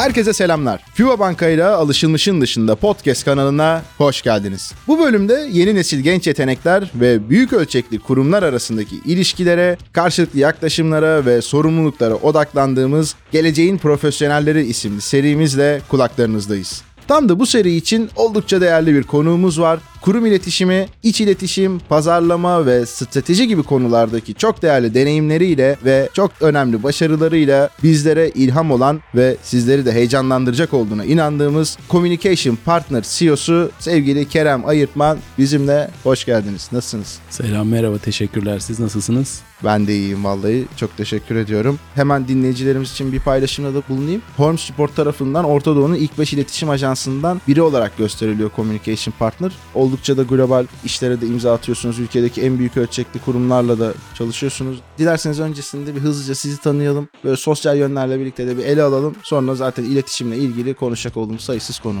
Herkese selamlar. FIBA Banka ile alışılmışın dışında podcast kanalına hoş geldiniz. Bu bölümde yeni nesil genç yetenekler ve büyük ölçekli kurumlar arasındaki ilişkilere, karşılıklı yaklaşımlara ve sorumluluklara odaklandığımız Geleceğin Profesyonelleri isimli serimizle kulaklarınızdayız. Tam da bu seri için oldukça değerli bir konuğumuz var. Kurum iletişimi, iç iletişim, pazarlama ve strateji gibi konulardaki çok değerli deneyimleriyle ve çok önemli başarılarıyla bizlere ilham olan ve sizleri de heyecanlandıracak olduğuna inandığımız Communication Partner CEO'su sevgili Kerem Ayırtman bizimle hoş geldiniz. Nasılsınız? Selam merhaba teşekkürler siz nasılsınız? Ben de iyiyim vallahi. Çok teşekkür ediyorum. Hemen dinleyicilerimiz için bir paylaşımda da bulunayım. Holmes Sport tarafından Orta Doğu'nun ilk 5 iletişim ajansından biri olarak gösteriliyor Communication Partner. Oldukça da global işlere de imza atıyorsunuz. Ülkedeki en büyük ölçekli kurumlarla da çalışıyorsunuz. Dilerseniz öncesinde bir hızlıca sizi tanıyalım. Böyle sosyal yönlerle birlikte de bir ele alalım. Sonra zaten iletişimle ilgili konuşacak olduğumuz sayısız konu.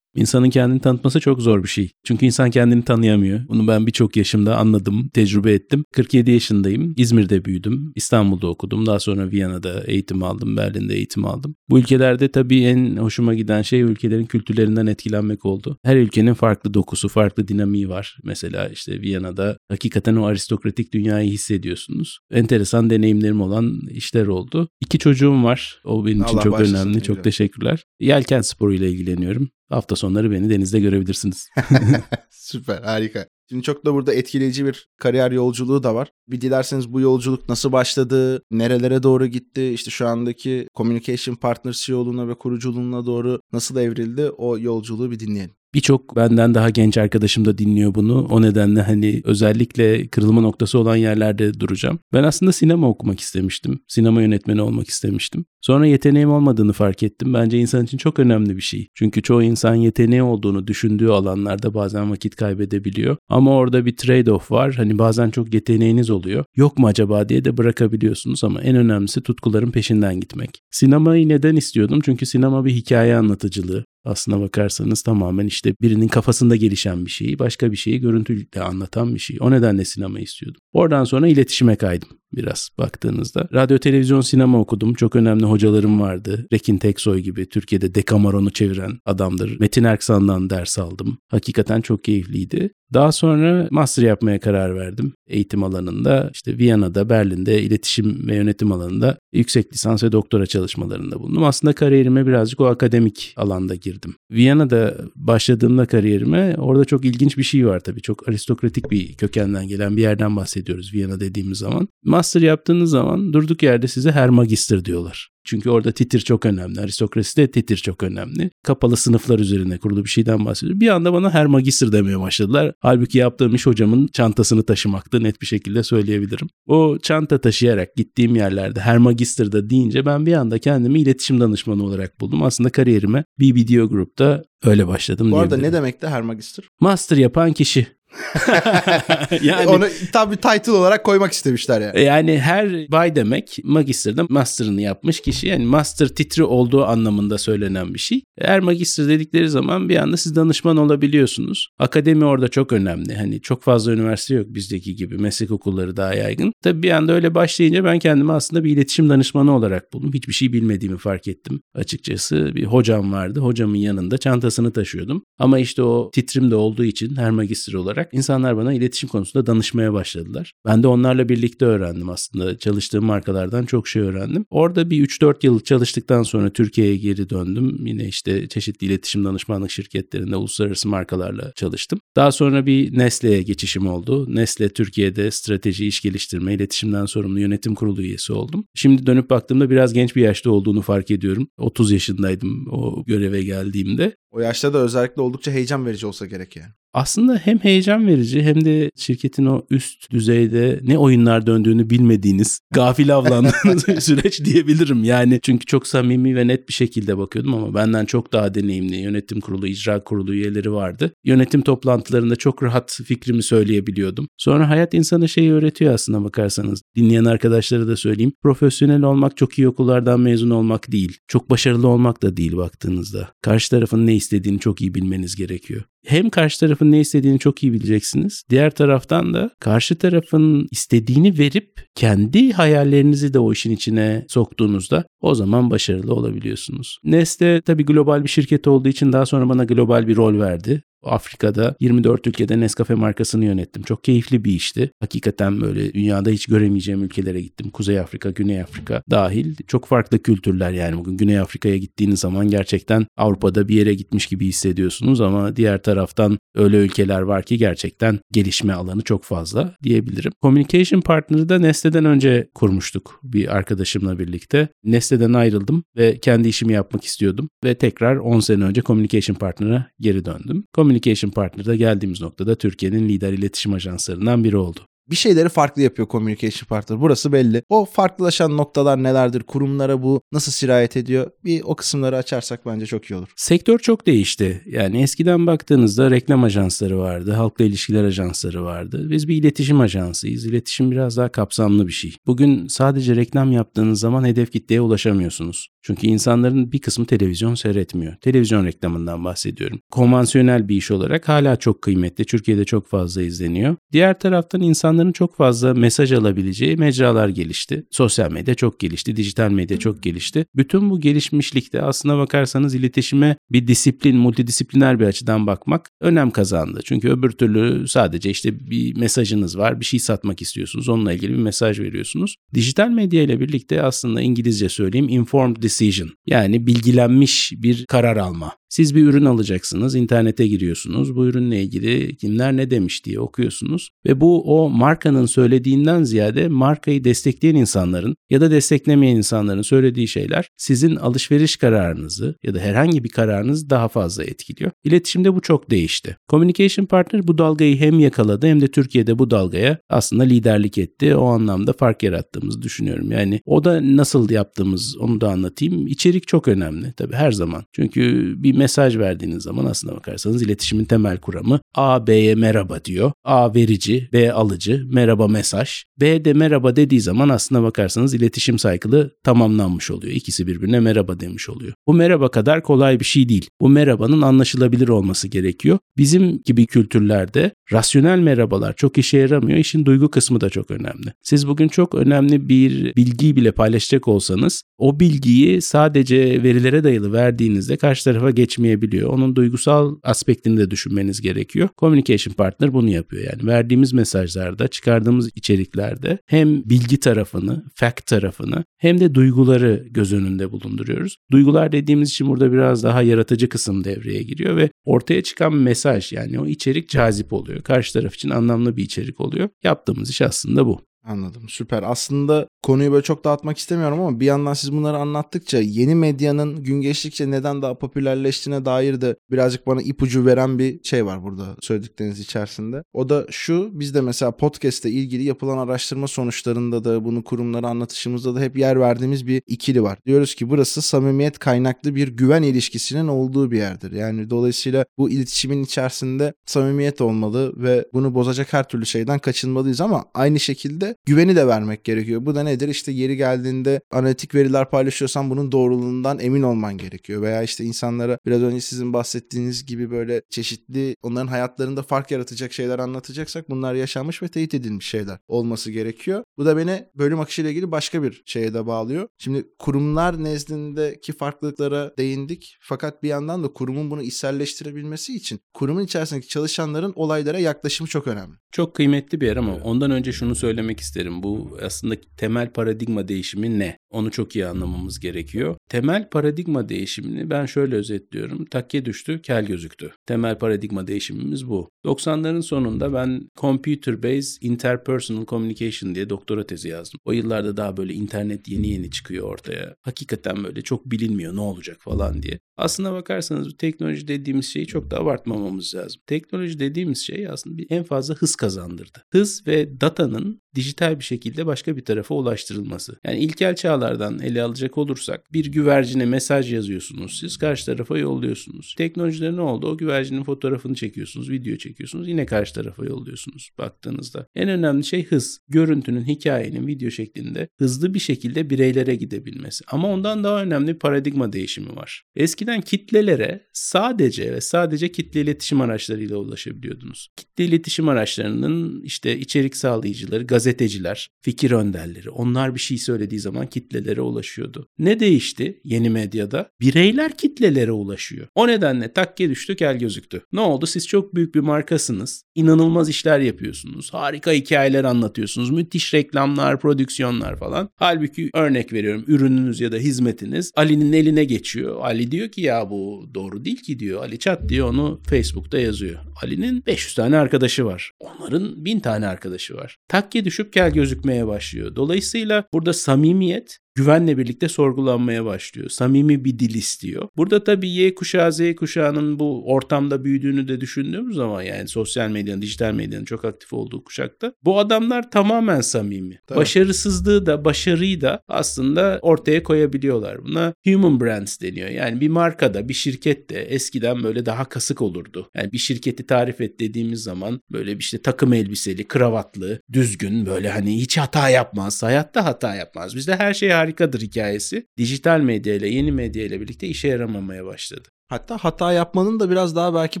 İnsanın kendini tanıtması çok zor bir şey. Çünkü insan kendini tanıyamıyor. Bunu ben birçok yaşımda anladım, tecrübe ettim. 47 yaşındayım. İzmir'de büyüdüm. İstanbul'da okudum. Daha sonra Viyana'da eğitim aldım. Berlin'de eğitim aldım. Bu ülkelerde tabii en hoşuma giden şey ülkelerin kültürlerinden etkilenmek oldu. Her ülkenin farklı dokusu, farklı dinamiği var. Mesela işte Viyana'da hakikaten o aristokratik dünyayı hissediyorsunuz. Enteresan deneyimlerim olan işler oldu. İki çocuğum var. O benim için Allah çok önemli. ne Çok teşekkürler. Yelken sporuyla ilgileniyorum. Hafta sonları beni denizde görebilirsiniz. Süper, harika. Şimdi çok da burada etkileyici bir kariyer yolculuğu da var. Bir dilerseniz bu yolculuk nasıl başladı, nerelere doğru gitti, işte şu andaki Communication Partner CEO'luğuna ve kuruculuğuna doğru nasıl evrildi o yolculuğu bir dinleyelim. Birçok benden daha genç arkadaşım da dinliyor bunu. O nedenle hani özellikle kırılma noktası olan yerlerde duracağım. Ben aslında sinema okumak istemiştim. Sinema yönetmeni olmak istemiştim. Sonra yeteneğim olmadığını fark ettim. Bence insan için çok önemli bir şey. Çünkü çoğu insan yeteneği olduğunu düşündüğü alanlarda bazen vakit kaybedebiliyor. Ama orada bir trade-off var. Hani bazen çok yeteneğiniz oluyor. Yok mu acaba diye de bırakabiliyorsunuz ama en önemlisi tutkuların peşinden gitmek. Sinemayı neden istiyordum? Çünkü sinema bir hikaye anlatıcılığı. Aslına bakarsanız tamamen işte birinin kafasında gelişen bir şeyi, başka bir şeyi görüntüyle anlatan bir şey. O nedenle sinema istiyordum. Oradan sonra iletişime kaydım biraz baktığınızda. Radyo, televizyon, sinema okudum. Çok önemli hocalarım vardı. Rekin Teksoy gibi Türkiye'de Dekamaron'u çeviren adamdır. Metin Erksan'dan ders aldım. Hakikaten çok keyifliydi. Daha sonra master yapmaya karar verdim. Eğitim alanında işte Viyana'da, Berlin'de iletişim ve yönetim alanında yüksek lisans ve doktora çalışmalarında bulundum. Aslında kariyerime birazcık o akademik alanda girdim. Viyana'da başladığımda kariyerime orada çok ilginç bir şey var tabii. Çok aristokratik bir kökenden gelen bir yerden bahsediyoruz Viyana dediğimiz zaman. Master yaptığınız zaman durduk yerde size her magister diyorlar. Çünkü orada titir çok önemli. Aristokraside titir çok önemli. Kapalı sınıflar üzerine kurulu bir şeyden bahsediyor. Bir anda bana her magister demeye başladılar. Halbuki yaptığım iş hocamın çantasını taşımaktı net bir şekilde söyleyebilirim. O çanta taşıyarak gittiğim yerlerde her magister'da deyince ben bir anda kendimi iletişim danışmanı olarak buldum. Aslında kariyerime BBDO Group'ta öyle başladım Bu arada ne demekti her magister? Master yapan kişi. yani Onu tabii title olarak koymak istemişler yani. yani her bay demek magister'da master'ını yapmış kişi yani master titri olduğu anlamında söylenen bir şey. Eğer magister dedikleri zaman bir anda siz danışman olabiliyorsunuz. Akademi orada çok önemli. Hani çok fazla üniversite yok bizdeki gibi. Meslek okulları daha yaygın. Tabii bir anda öyle başlayınca ben kendimi aslında bir iletişim danışmanı olarak buldum. Hiçbir şey bilmediğimi fark ettim açıkçası. Bir hocam vardı. Hocamın yanında çantasını taşıyordum. Ama işte o titrim de olduğu için her magister olarak insanlar bana iletişim konusunda danışmaya başladılar. Ben de onlarla birlikte öğrendim aslında. Çalıştığım markalardan çok şey öğrendim. Orada bir 3-4 yıl çalıştıktan sonra Türkiye'ye geri döndüm. Yine işte çeşitli iletişim danışmanlık şirketlerinde uluslararası markalarla çalıştım. Daha sonra bir Nestle'ye geçişim oldu. Nestle Türkiye'de strateji, iş geliştirme, iletişimden sorumlu yönetim kurulu üyesi oldum. Şimdi dönüp baktığımda biraz genç bir yaşta olduğunu fark ediyorum. 30 yaşındaydım o göreve geldiğimde. O yaşta da özellikle oldukça heyecan verici olsa gerek yani. Aslında hem heyecan verici hem de şirketin o üst düzeyde ne oyunlar döndüğünü bilmediğiniz, gafil avlandığınız süreç diyebilirim. Yani çünkü çok samimi ve net bir şekilde bakıyordum ama benden çok daha deneyimli yönetim kurulu, icra kurulu üyeleri vardı. Yönetim toplantılarında çok rahat fikrimi söyleyebiliyordum. Sonra hayat insana şeyi öğretiyor aslında bakarsanız. Dinleyen arkadaşlara da söyleyeyim. Profesyonel olmak çok iyi okullardan mezun olmak değil. Çok başarılı olmak da değil baktığınızda. Karşı tarafın ne istediğini çok iyi bilmeniz gerekiyor. Hem karşı tarafın ne istediğini çok iyi bileceksiniz. Diğer taraftan da karşı tarafın istediğini verip kendi hayallerinizi de o işin içine soktuğunuzda o zaman başarılı olabiliyorsunuz. Nestle tabii global bir şirket olduğu için daha sonra bana global bir rol verdi. Afrika'da 24 ülkede Nescafe markasını yönettim. Çok keyifli bir işti. Hakikaten böyle dünyada hiç göremeyeceğim ülkelere gittim. Kuzey Afrika, Güney Afrika dahil. Çok farklı kültürler yani bugün Güney Afrika'ya gittiğiniz zaman gerçekten Avrupa'da bir yere gitmiş gibi hissediyorsunuz ama diğer taraftan öyle ülkeler var ki gerçekten gelişme alanı çok fazla diyebilirim. Communication Partner'ı da Nestle'den önce kurmuştuk bir arkadaşımla birlikte. Nestle'den ayrıldım ve kendi işimi yapmak istiyordum ve tekrar 10 sene önce Communication Partner'a geri döndüm. Communication Partner'da geldiğimiz noktada Türkiye'nin lider iletişim ajanslarından biri oldu bir şeyleri farklı yapıyor Communication Partner. Burası belli. O farklılaşan noktalar nelerdir? Kurumlara bu nasıl sirayet ediyor? Bir o kısımları açarsak bence çok iyi olur. Sektör çok değişti. Yani eskiden baktığınızda reklam ajansları vardı, halkla ilişkiler ajansları vardı. Biz bir iletişim ajansıyız. İletişim biraz daha kapsamlı bir şey. Bugün sadece reklam yaptığınız zaman hedef kitleye ulaşamıyorsunuz. Çünkü insanların bir kısmı televizyon seyretmiyor. Televizyon reklamından bahsediyorum. Konvansiyonel bir iş olarak hala çok kıymetli. Türkiye'de çok fazla izleniyor. Diğer taraftan insanların çok fazla mesaj alabileceği mecralar gelişti. Sosyal medya çok gelişti. Dijital medya çok gelişti. Bütün bu gelişmişlikte aslına bakarsanız iletişime bir disiplin, multidisipliner bir açıdan bakmak önem kazandı. Çünkü öbür türlü sadece işte bir mesajınız var. Bir şey satmak istiyorsunuz. Onunla ilgili bir mesaj veriyorsunuz. Dijital medya ile birlikte aslında İngilizce söyleyeyim informed decision yani bilgilenmiş bir karar alma. Siz bir ürün alacaksınız, internete giriyorsunuz. Bu ürünle ilgili kimler ne demiş diye okuyorsunuz ve bu o markanın söylediğinden ziyade markayı destekleyen insanların ya da desteklemeyen insanların söylediği şeyler sizin alışveriş kararınızı ya da herhangi bir kararınızı daha fazla etkiliyor. İletişimde bu çok değişti. Communication Partner bu dalgayı hem yakaladı hem de Türkiye'de bu dalgaya aslında liderlik etti. O anlamda fark yarattığımızı düşünüyorum. Yani o da nasıl yaptığımız onu da anlatayım. İçerik çok önemli tabii her zaman. Çünkü bir mesaj verdiğiniz zaman aslında bakarsanız iletişimin temel kuramı A B'ye merhaba diyor. A verici, B alıcı, merhaba mesaj. B de merhaba dediği zaman aslında bakarsanız iletişim cycle'ı tamamlanmış oluyor. İkisi birbirine merhaba demiş oluyor. Bu merhaba kadar kolay bir şey değil. Bu merhabanın anlaşılabilir olması gerekiyor. Bizim gibi kültürlerde rasyonel merhabalar çok işe yaramıyor. İşin duygu kısmı da çok önemli. Siz bugün çok önemli bir bilgiyi bile paylaşacak olsanız o bilgiyi sadece verilere dayalı verdiğinizde karşı tarafa geçmeyebiliyor. Onun duygusal aspektini de düşünmeniz gerekiyor. Communication Partner bunu yapıyor. Yani verdiğimiz mesajlarda, çıkardığımız içeriklerde hem bilgi tarafını, fact tarafını hem de duyguları göz önünde bulunduruyoruz. Duygular dediğimiz için burada biraz daha yaratıcı kısım devreye giriyor ve ortaya çıkan mesaj yani o içerik cazip oluyor. Karşı taraf için anlamlı bir içerik oluyor. Yaptığımız iş aslında bu. Anladım süper. Aslında konuyu böyle çok dağıtmak istemiyorum ama bir yandan siz bunları anlattıkça yeni medyanın gün geçtikçe neden daha popülerleştiğine dair de birazcık bana ipucu veren bir şey var burada söyledikleriniz içerisinde. O da şu biz de mesela podcast'te ilgili yapılan araştırma sonuçlarında da bunu kurumlara anlatışımızda da hep yer verdiğimiz bir ikili var. Diyoruz ki burası samimiyet kaynaklı bir güven ilişkisinin olduğu bir yerdir. Yani dolayısıyla bu iletişimin içerisinde samimiyet olmalı ve bunu bozacak her türlü şeyden kaçınmalıyız ama aynı şekilde güveni de vermek gerekiyor. Bu da nedir? İşte yeri geldiğinde analitik veriler paylaşıyorsan bunun doğruluğundan emin olman gerekiyor. Veya işte insanlara biraz önce sizin bahsettiğiniz gibi böyle çeşitli onların hayatlarında fark yaratacak şeyler anlatacaksak bunlar yaşanmış ve teyit edilmiş şeyler olması gerekiyor. Bu da beni bölüm akışıyla ilgili başka bir şeye de bağlıyor. Şimdi kurumlar nezdindeki farklılıklara değindik. Fakat bir yandan da kurumun bunu içselleştirebilmesi için kurumun içerisindeki çalışanların olaylara yaklaşımı çok önemli. Çok kıymetli bir yer ama ondan önce şunu söylemek isterim. Bu aslında temel paradigma değişimi ne? Onu çok iyi anlamamız gerekiyor. Temel paradigma değişimini ben şöyle özetliyorum. Takke düştü, kel gözüktü. Temel paradigma değişimimiz bu. 90'ların sonunda ben Computer Based Interpersonal Communication diye doktora tezi yazdım. O yıllarda daha böyle internet yeni yeni çıkıyor ortaya. Hakikaten böyle çok bilinmiyor ne olacak falan diye. Aslına bakarsanız teknoloji dediğimiz şeyi çok da abartmamamız lazım. Teknoloji dediğimiz şey aslında en fazla hız kazandırdı. Hız ve datanın dijital bir şekilde başka bir tarafa ulaştırılması. Yani ilkel çağlardan ele alacak olursak bir güvercine mesaj yazıyorsunuz. Siz karşı tarafa yolluyorsunuz. Teknolojide ne oldu? O güvercinin fotoğrafını çekiyorsunuz, video çekiyorsunuz. Yine karşı tarafa yolluyorsunuz baktığınızda. En önemli şey hız. Görüntünün, hikayenin video şeklinde hızlı bir şekilde bireylere gidebilmesi. Ama ondan daha önemli bir paradigma değişimi var. Eskiden kitlelere sadece ve sadece kitle iletişim araçlarıyla ulaşabiliyordunuz. Kitle iletişim araçlarının işte içerik sağlayıcıları, gazeteciler, fikir önderleri onlar bir şey söylediği zaman kitlelere ulaşıyordu. Ne değişti yeni medyada? Bireyler kitlelere ulaşıyor. O nedenle takke düştü kel gözüktü. Ne oldu? Siz çok büyük bir markasınız. İnanılmaz işler yapıyorsunuz. Harika hikayeler anlatıyorsunuz. Müthiş reklamlar, prodüksiyonlar falan. Halbuki örnek veriyorum ürününüz ya da hizmetiniz Ali'nin eline geçiyor. Ali diyor ki ya bu doğru değil ki diyor. Ali çat diyor onu Facebook'ta yazıyor. Ali'nin 500 tane arkadaşı var. Onların 1000 tane arkadaşı var. Takke düşüp kel gözükmeye başlıyor. Dolayısıyla burada samimiyet güvenle birlikte sorgulanmaya başlıyor. Samimi bir dil istiyor. Burada tabii Y kuşağı Z kuşağının bu ortamda büyüdüğünü de düşündüğümüz zaman yani sosyal medyanın, dijital medyanın çok aktif olduğu kuşakta bu adamlar tamamen samimi. Tabii. Başarısızlığı da başarıyı da aslında ortaya koyabiliyorlar. Buna human brands deniyor. Yani bir markada, bir şirkette eskiden böyle daha kasık olurdu. Yani bir şirketi tarif et dediğimiz zaman böyle bir işte takım elbiseli, kravatlı, düzgün böyle hani hiç hata yapmaz. Hayatta hata yapmaz. Bizde her şey harikadır hikayesi. Dijital medya ile yeni medya ile birlikte işe yaramamaya başladı. Hatta hata yapmanın da biraz daha belki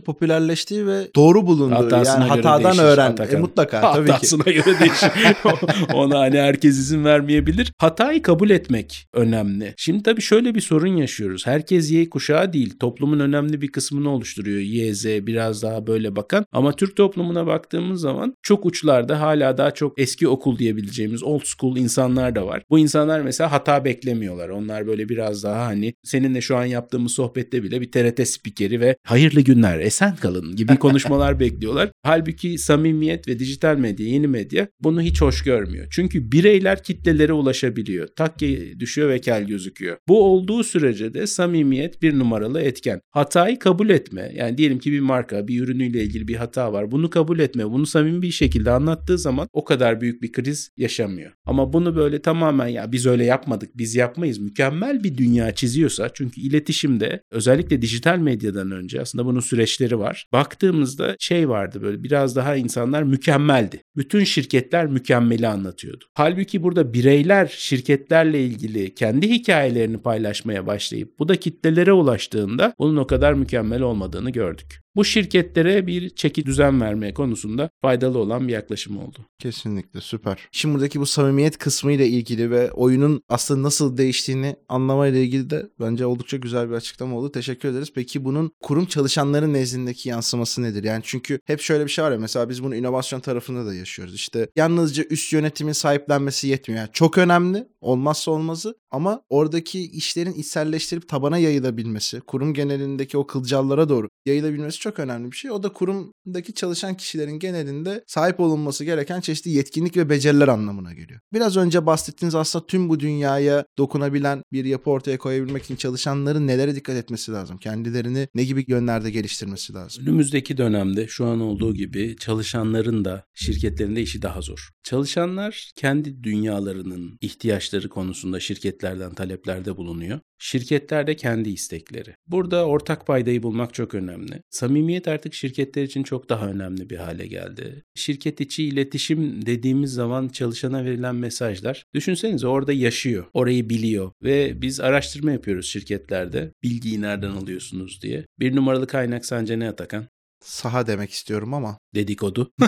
popülerleştiği ve doğru bulunduğu. Hatasına yani hatadan öğren. E, mutlaka tabii ki. Hatasına göre değişir. Ona hani herkes izin vermeyebilir. Hatayı kabul etmek önemli. Şimdi tabii şöyle bir sorun yaşıyoruz. Herkes Y kuşağı değil. Toplumun önemli bir kısmını oluşturuyor. Y, Z biraz daha böyle bakan. Ama Türk toplumuna baktığımız zaman çok uçlarda hala daha çok eski okul diyebileceğimiz old school insanlar da var. Bu insanlar mesela hata beklemiyorlar. Onlar böyle biraz daha hani seninle şu an yaptığımız sohbette bile bir TRT spikeri ve hayırlı günler, esen kalın gibi konuşmalar bekliyorlar. Halbuki samimiyet ve dijital medya, yeni medya bunu hiç hoş görmüyor. Çünkü bireyler kitlelere ulaşabiliyor. Takke düşüyor ve kel gözüküyor. Bu olduğu sürece de samimiyet bir numaralı etken. Hatayı kabul etme. Yani diyelim ki bir marka, bir ürünüyle ilgili bir hata var. Bunu kabul etme. Bunu samimi bir şekilde anlattığı zaman o kadar büyük bir kriz yaşamıyor. Ama bunu böyle tamamen ya biz öyle yapmadık, biz yapmayız. Mükemmel bir dünya çiziyorsa çünkü iletişimde özellikle dijital medyadan önce aslında bunun süreçleri var. Baktığımızda şey vardı böyle biraz daha insanlar mükemmeldi. Bütün şirketler mükemmeli anlatıyordu. Halbuki burada bireyler şirketlerle ilgili kendi hikayelerini paylaşmaya başlayıp bu da kitlelere ulaştığında bunun o kadar mükemmel olmadığını gördük. Bu şirketlere bir çeki düzen vermeye konusunda faydalı olan bir yaklaşım oldu. Kesinlikle süper. Şimdi buradaki bu samimiyet kısmı ile ilgili ve oyunun aslında nasıl değiştiğini anlamayla ilgili de bence oldukça güzel bir açıklama oldu. Teşekkür ederiz. Peki bunun kurum çalışanların nezdindeki yansıması nedir? Yani çünkü hep şöyle bir şey var ya mesela biz bunu inovasyon tarafında da yaşıyoruz. İşte yalnızca üst yönetimin sahiplenmesi yetmiyor. Yani çok önemli olmazsa olmazı ama oradaki işlerin içselleştirip tabana yayılabilmesi, kurum genelindeki o kılcallara doğru yayılabilmesi çok önemli bir şey. O da kurumdaki çalışan kişilerin genelinde sahip olunması gereken çeşitli yetkinlik ve beceriler anlamına geliyor. Biraz önce bahsettiğiniz aslında tüm bu dünyaya dokunabilen bir yapı ortaya koyabilmek için çalışanların nelere dikkat etmesi lazım? Kendilerini ne gibi yönlerde geliştirmesi lazım? Önümüzdeki dönemde şu an olduğu gibi çalışanların da şirketlerin de işi daha zor. Çalışanlar kendi dünyalarının ihtiyaçları konusunda şirketlerden taleplerde bulunuyor. Şirketler de kendi istekleri. Burada ortak paydayı bulmak çok önemli. Samimiyet artık şirketler için çok daha önemli bir hale geldi. Şirket içi iletişim dediğimiz zaman çalışana verilen mesajlar düşünsenize orada yaşıyor, orayı biliyor ve biz araştırma yapıyoruz şirketlerde. Bilgiyi nereden alıyorsunuz diye. Bir numaralı kaynak sence ne Atakan? Saha demek istiyorum ama. dedikodu.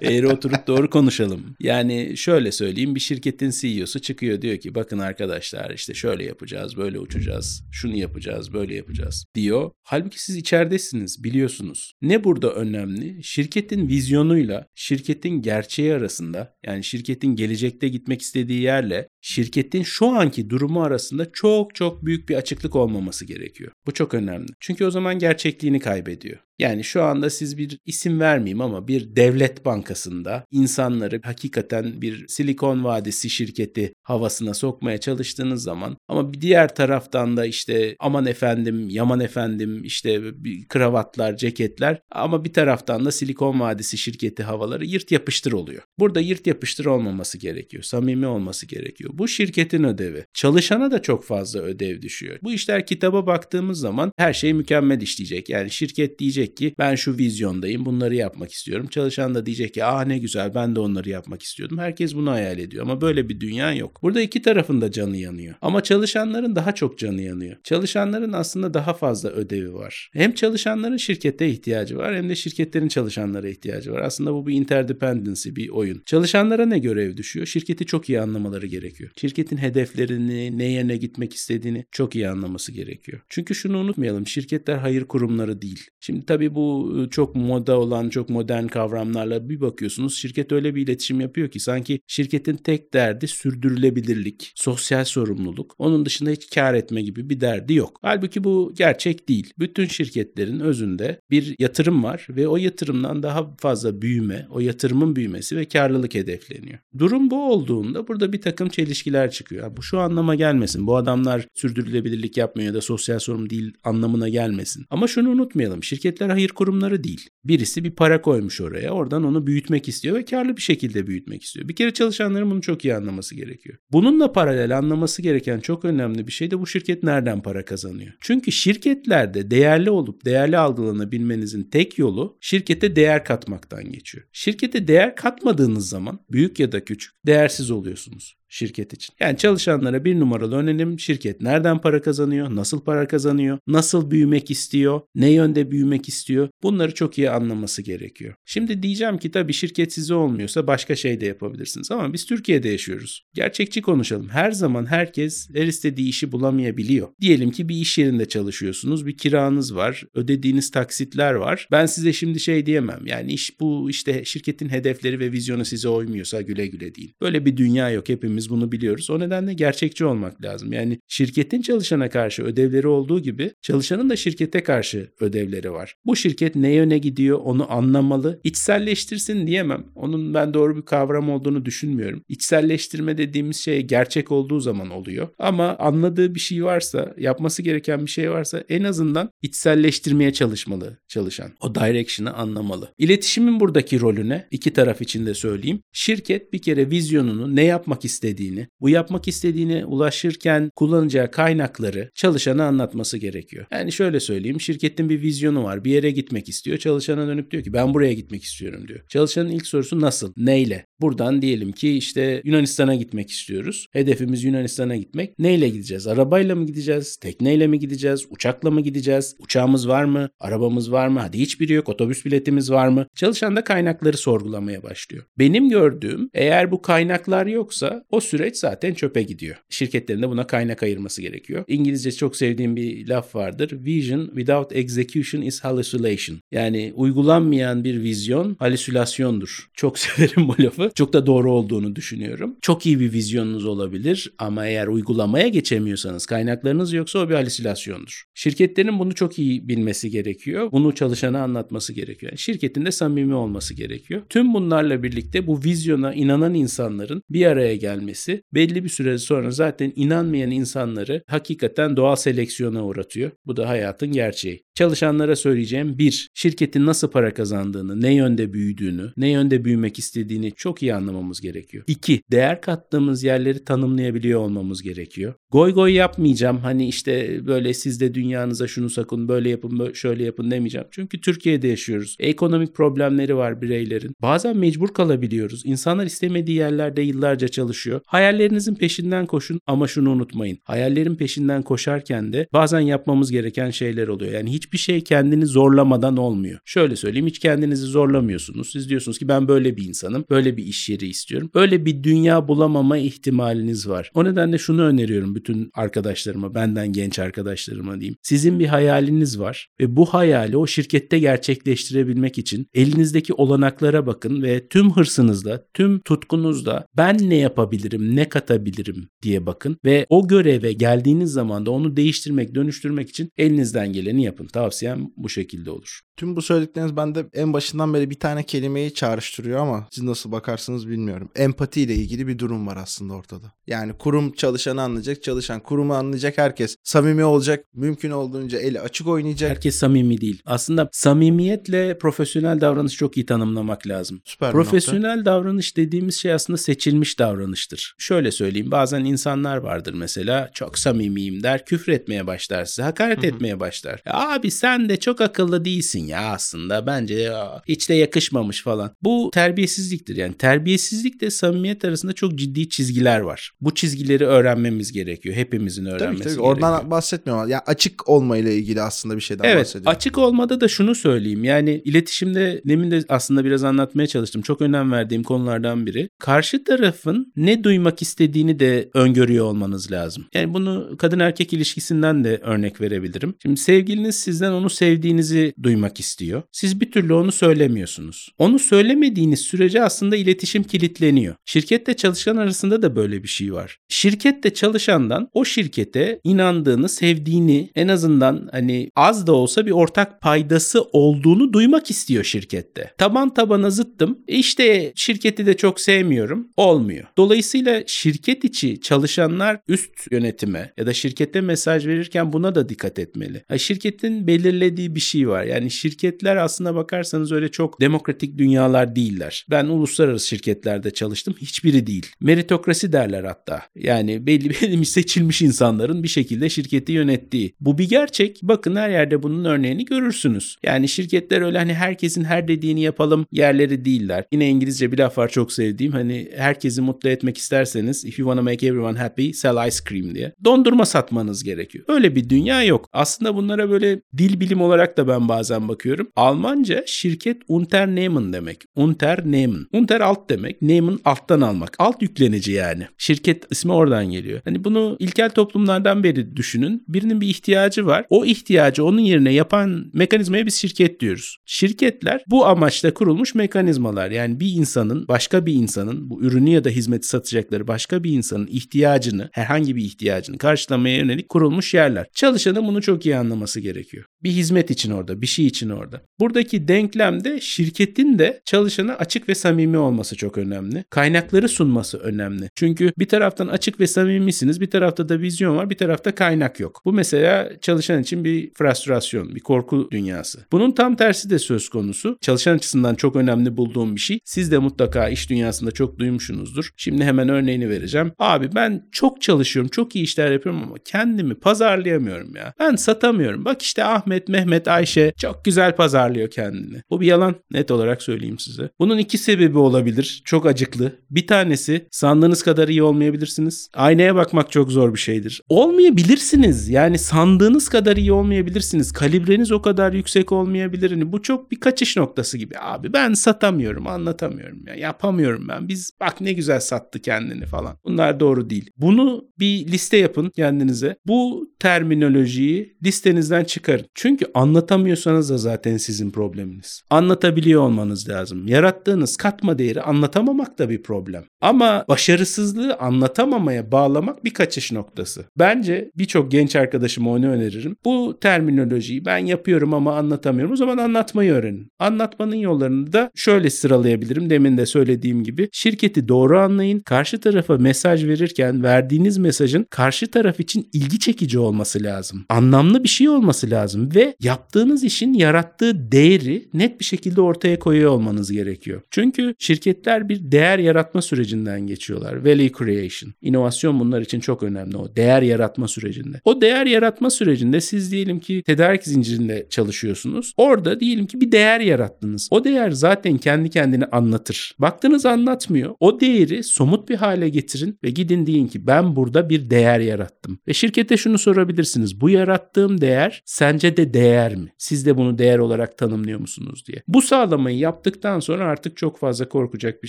Eğri oturup doğru konuşalım. Yani şöyle söyleyeyim bir şirketin CEO'su çıkıyor diyor ki bakın arkadaşlar işte şöyle yapacağız, böyle uçacağız, şunu yapacağız, böyle yapacağız diyor. Halbuki siz içeridesiniz, biliyorsunuz. Ne burada önemli? Şirketin vizyonuyla şirketin gerçeği arasında yani şirketin gelecekte gitmek istediği yerle şirketin şu anki durumu arasında çok çok büyük bir açıklık olmaması gerekiyor. Bu çok önemli. Çünkü o zaman gerçekliğini kaybediyor. Yani şu anda siz bir isim vermeyeyim ama bir devlet bankasında insanları hakikaten bir Silikon Vadisi şirketi havasına sokmaya çalıştığınız zaman ama bir diğer taraftan da işte aman efendim, yaman efendim işte kravatlar, ceketler ama bir taraftan da Silikon Vadisi şirketi havaları yırt yapıştır oluyor. Burada yırt yapıştır olmaması gerekiyor. Samimi olması gerekiyor. Bu şirketin ödevi. Çalışana da çok fazla ödev düşüyor. Bu işler kitaba baktığımız zaman her şey mükemmel işleyecek. Yani şirket diyecek ki ben şu vizyondayım bunları yapmak istiyorum. Çalışan da diyecek ki ah ne güzel ben de onları yapmak istiyordum. Herkes bunu hayal ediyor ama böyle bir dünya yok. Burada iki tarafın da canı yanıyor. Ama çalışanların daha çok canı yanıyor. Çalışanların aslında daha fazla ödevi var. Hem çalışanların şirkete ihtiyacı var hem de şirketlerin çalışanlara ihtiyacı var. Aslında bu bir interdependency, bir oyun. Çalışanlara ne görev düşüyor? Şirketi çok iyi anlamaları gerekiyor. Şirketin hedeflerini, ne yerine gitmek istediğini çok iyi anlaması gerekiyor. Çünkü şunu unutmayalım. Şirketler hayır kurumları değil. Şimdi tabii bu ıı, çok moda olan, çok modern kavramlarla bir bakıyorsunuz. Şirket öyle bir iletişim yapıyor ki sanki şirketin tek derdi sürdürülebilirlik, sosyal sorumluluk. Onun dışında hiç kar etme gibi bir derdi yok. Halbuki bu gerçek değil. Bütün şirketlerin özünde bir yatırım var ve o yatırımdan daha fazla büyüme, o yatırımın büyümesi ve karlılık hedefleniyor. Durum bu olduğunda burada bir takım çelişkiler çıkıyor. Bu şu anlama gelmesin. Bu adamlar sürdürülebilirlik yapmıyor ya da sosyal sorumlu değil anlamına gelmesin. Ama şunu unutmayalım. Şirketler hayır kurumları değil. Birisi bir para koymuş oraya. Oradan onu büyütmek istiyor ve karlı bir şekilde büyütmek istiyor. Bir kere çalışanların bunu çok iyi anlaması gerekiyor. Bununla paralel anlaması gereken çok önemli bir şey de bu şirket nereden para kazanıyor. Çünkü şirketlerde değerli olup değerli algılanabilmenizin tek yolu şirkete değer katmaktan geçiyor. Şirkete değer katmadığınız zaman büyük ya da küçük değersiz oluyorsunuz şirket için. Yani çalışanlara bir numaralı önerim şirket nereden para kazanıyor, nasıl para kazanıyor, nasıl büyümek istiyor, ne yönde büyümek istiyor bunları çok iyi anlaması gerekiyor. Şimdi diyeceğim ki tabii şirket size olmuyorsa başka şey de yapabilirsiniz ama biz Türkiye'de yaşıyoruz. Gerçekçi konuşalım. Her zaman herkes her istediği işi bulamayabiliyor. Diyelim ki bir iş yerinde çalışıyorsunuz, bir kiranız var, ödediğiniz taksitler var. Ben size şimdi şey diyemem. Yani iş bu işte şirketin hedefleri ve vizyonu size uymuyorsa güle güle değil. Böyle bir dünya yok. Hepimiz hepimiz bunu biliyoruz. O nedenle gerçekçi olmak lazım. Yani şirketin çalışana karşı ödevleri olduğu gibi çalışanın da şirkete karşı ödevleri var. Bu şirket ne yöne gidiyor onu anlamalı. İçselleştirsin diyemem. Onun ben doğru bir kavram olduğunu düşünmüyorum. İçselleştirme dediğimiz şey gerçek olduğu zaman oluyor. Ama anladığı bir şey varsa, yapması gereken bir şey varsa en azından içselleştirmeye çalışmalı çalışan. O direction'ı anlamalı. İletişimin buradaki rolüne iki taraf için de söyleyeyim. Şirket bir kere vizyonunu ne yapmak istediğini istediğini, bu yapmak istediğine ulaşırken kullanacağı kaynakları çalışana anlatması gerekiyor. Yani şöyle söyleyeyim, şirketin bir vizyonu var, bir yere gitmek istiyor. Çalışana dönüp diyor ki ben buraya gitmek istiyorum diyor. Çalışanın ilk sorusu nasıl, neyle? Buradan diyelim ki işte Yunanistan'a gitmek istiyoruz. Hedefimiz Yunanistan'a gitmek. Neyle gideceğiz? Arabayla mı gideceğiz? Tekneyle mi gideceğiz? Uçakla mı gideceğiz? Uçağımız var mı? Arabamız var mı? Hadi hiçbiri yok. Otobüs biletimiz var mı? Çalışan da kaynakları sorgulamaya başlıyor. Benim gördüğüm eğer bu kaynaklar yoksa süreç zaten çöpe gidiyor. Şirketlerin de buna kaynak ayırması gerekiyor. İngilizce çok sevdiğim bir laf vardır. Vision without execution is hallucination. Yani uygulanmayan bir vizyon halüsinasyondur. Çok severim bu lafı. Çok da doğru olduğunu düşünüyorum. Çok iyi bir vizyonunuz olabilir ama eğer uygulamaya geçemiyorsanız kaynaklarınız yoksa o bir halüsinasyondur. Şirketlerin bunu çok iyi bilmesi gerekiyor. Bunu çalışana anlatması gerekiyor. Yani şirketin de samimi olması gerekiyor. Tüm bunlarla birlikte bu vizyona inanan insanların bir araya gelmesi belli bir süre sonra zaten inanmayan insanları hakikaten doğal seleksiyona uğratıyor. Bu da hayatın gerçeği. Çalışanlara söyleyeceğim bir, şirketin nasıl para kazandığını, ne yönde büyüdüğünü, ne yönde büyümek istediğini çok iyi anlamamız gerekiyor. İki, değer kattığımız yerleri tanımlayabiliyor olmamız gerekiyor. Goy goy yapmayacağım. Hani işte böyle siz de dünyanıza şunu sakın, böyle yapın, şöyle yapın demeyeceğim. Çünkü Türkiye'de yaşıyoruz. Ekonomik problemleri var bireylerin. Bazen mecbur kalabiliyoruz. İnsanlar istemediği yerlerde yıllarca çalışıyor. Hayallerinizin peşinden koşun ama şunu unutmayın. Hayallerin peşinden koşarken de bazen yapmamız gereken şeyler oluyor. Yani hiçbir şey kendini zorlamadan olmuyor. Şöyle söyleyeyim hiç kendinizi zorlamıyorsunuz. Siz diyorsunuz ki ben böyle bir insanım. Böyle bir iş yeri istiyorum. Öyle bir dünya bulamama ihtimaliniz var. O nedenle şunu öneriyorum bütün arkadaşlarıma, benden genç arkadaşlarıma diyeyim. Sizin bir hayaliniz var ve bu hayali o şirkette gerçekleştirebilmek için elinizdeki olanaklara bakın ve tüm hırsınızla, tüm tutkunuzla ben ne yapabilirim yapabilirim, ne katabilirim diye bakın ve o göreve geldiğiniz zaman da onu değiştirmek, dönüştürmek için elinizden geleni yapın. Tavsiyem bu şekilde olur. Tüm bu söyledikleriniz bende en başından beri bir tane kelimeyi çağrıştırıyor ama siz nasıl bakarsınız bilmiyorum. Empati ile ilgili bir durum var aslında ortada. Yani kurum çalışanı anlayacak, çalışan kurumu anlayacak herkes. Samimi olacak, mümkün olduğunca eli açık oynayacak. Herkes samimi değil. Aslında samimiyetle profesyonel davranış çok iyi tanımlamak lazım. Süper. Profesyonel davranış dediğimiz şey aslında seçilmiş davranıştır. Şöyle söyleyeyim bazen insanlar vardır mesela çok samimiyim der küfür etmeye başlar size hakaret etmeye başlar. Ya abi sen de çok akıllı değilsin ya aslında bence ya, hiç de yakışmamış falan. Bu terbiyesizliktir yani terbiyesizlikle samimiyet arasında çok ciddi çizgiler var. Bu çizgileri öğrenmemiz gerekiyor hepimizin Tabii, öğrenmesi tabii. gerekiyor. Oradan bahsetmiyorum. Ya açık olmayla ilgili aslında bir şeyden Evet bahsediyorum. açık olmada da şunu söyleyeyim yani iletişimde demin de aslında biraz anlatmaya çalıştım çok önem verdiğim konulardan biri karşı tarafın ne duymak istediğini de öngörüyor olmanız lazım. Yani bunu kadın erkek ilişkisinden de örnek verebilirim. Şimdi sevgiliniz sizden onu sevdiğinizi duymak istiyor. Siz bir türlü onu söylemiyorsunuz. Onu söylemediğiniz sürece aslında iletişim kilitleniyor. Şirkette çalışan arasında da böyle bir şey var. Şirkette çalışandan o şirkete inandığını, sevdiğini en azından hani az da olsa bir ortak paydası olduğunu duymak istiyor şirkette. Taban tabana zıttım. E İşte şirketi de çok sevmiyorum. Olmuyor. Dolayısıyla şirket içi çalışanlar üst yönetime ya da şirkete mesaj verirken buna da dikkat etmeli. Ha, şirketin belirlediği bir şey var. Yani şirketler aslına bakarsanız öyle çok demokratik dünyalar değiller. Ben uluslararası şirketlerde çalıştım. Hiçbiri değil. Meritokrasi derler hatta. Yani belli belli seçilmiş insanların bir şekilde şirketi yönettiği. Bu bir gerçek. Bakın her yerde bunun örneğini görürsünüz. Yani şirketler öyle hani herkesin her dediğini yapalım yerleri değiller. Yine İngilizce bir laf var çok sevdiğim. Hani herkesi mutlu etmek isterseniz if you wanna make everyone happy sell ice cream diye. Dondurma satmanız gerekiyor. Öyle bir dünya yok. Aslında bunlara böyle dil bilim olarak da ben bazen bakıyorum. Almanca şirket Unternehmen demek. Unternehmen. Unter alt demek. Nehmen alttan almak. Alt yüklenici yani. Şirket ismi oradan geliyor. Hani bunu ilkel toplumlardan beri düşünün. Birinin bir ihtiyacı var. O ihtiyacı onun yerine yapan mekanizmaya biz şirket diyoruz. Şirketler bu amaçla kurulmuş mekanizmalar. Yani bir insanın başka bir insanın bu ürünü ya da hizmeti satacakları başka bir insanın ihtiyacını herhangi bir ihtiyacını karşılamaya yönelik kurulmuş yerler. Çalışanın bunu çok iyi anlaması gerekiyor. Bir hizmet için orada, bir şey için orada. Buradaki denklemde şirketin de çalışana açık ve samimi olması çok önemli. Kaynakları sunması önemli. Çünkü bir taraftan açık ve samimisiniz, bir tarafta da vizyon var, bir tarafta kaynak yok. Bu mesela çalışan için bir frustrasyon, bir korku dünyası. Bunun tam tersi de söz konusu. Çalışan açısından çok önemli bulduğum bir şey. Siz de mutlaka iş dünyasında çok duymuşsunuzdur. Şimdi hemen örneğini vereceğim. Abi ben çok çalışıyorum, çok iyi işler yapıyorum ama kendimi pazarlayamıyorum ya. Ben satamıyorum. Bak işte Ahmet, Mehmet, Ayşe çok güzel pazarlıyor kendini. Bu bir yalan. Net olarak söyleyeyim size. Bunun iki sebebi olabilir. Çok acıklı. Bir tanesi sandığınız kadar iyi olmayabilirsiniz. Aynaya bakmak çok zor bir şeydir. Olmayabilirsiniz. Yani sandığınız kadar iyi olmayabilirsiniz. Kalibreniz o kadar yüksek olmayabilir. Yani bu çok bir kaçış noktası gibi. Abi ben satamıyorum, anlatamıyorum. Ya yapamıyorum ben. Biz bak ne güzel sattı kendini falan. Bunlar doğru değil. Bunu bir liste yapın kendinize. Bu terminolojiyi listenizden çıkarın. Çünkü anlatamıyorsanız da zaten sizin probleminiz. Anlatabiliyor olmanız lazım. Yarattığınız katma değeri anlatamamak da bir problem. Ama başarısızlığı anlatamamaya bağlamak bir kaçış noktası. Bence birçok genç arkadaşıma onu öneririm. Bu terminolojiyi ben yapıyorum ama anlatamıyorum. O zaman anlatmayı öğrenin. Anlatmanın yollarını da şöyle sıralayabilirim. Demin de söylediğim gibi şirketi doğru anlayın. Karşı tarafa mesaj verirken verdiğiniz mesajın karşı taraf için ilgi çekici olması lazım. Anlamlı bir şey olması lazım ve yaptığınız işin yarattığı değeri net bir şekilde ortaya koyuyor olmanız gerekiyor. Çünkü şirketler bir değer yaratma sürecinden geçiyorlar. Value creation. İnovasyon bunlar için çok önemli o değer yaratma sürecinde. O değer yaratma sürecinde siz diyelim ki tedarik zincirinde çalışıyorsunuz. Orada diyelim ki bir değer yarattınız. O değer zaten kendi kendini anlatır. Baktınız anlatmıyor. O değeri somut bir hale getirin ve gidin deyin ki ben burada bir değer yarattım. Ve şirkete şunu sorabilirsiniz. Bu yarattığım değer sence De değer mi? Siz de bunu değer olarak tanımlıyor musunuz diye. Bu sağlamayı yaptıktan sonra artık çok fazla korkacak bir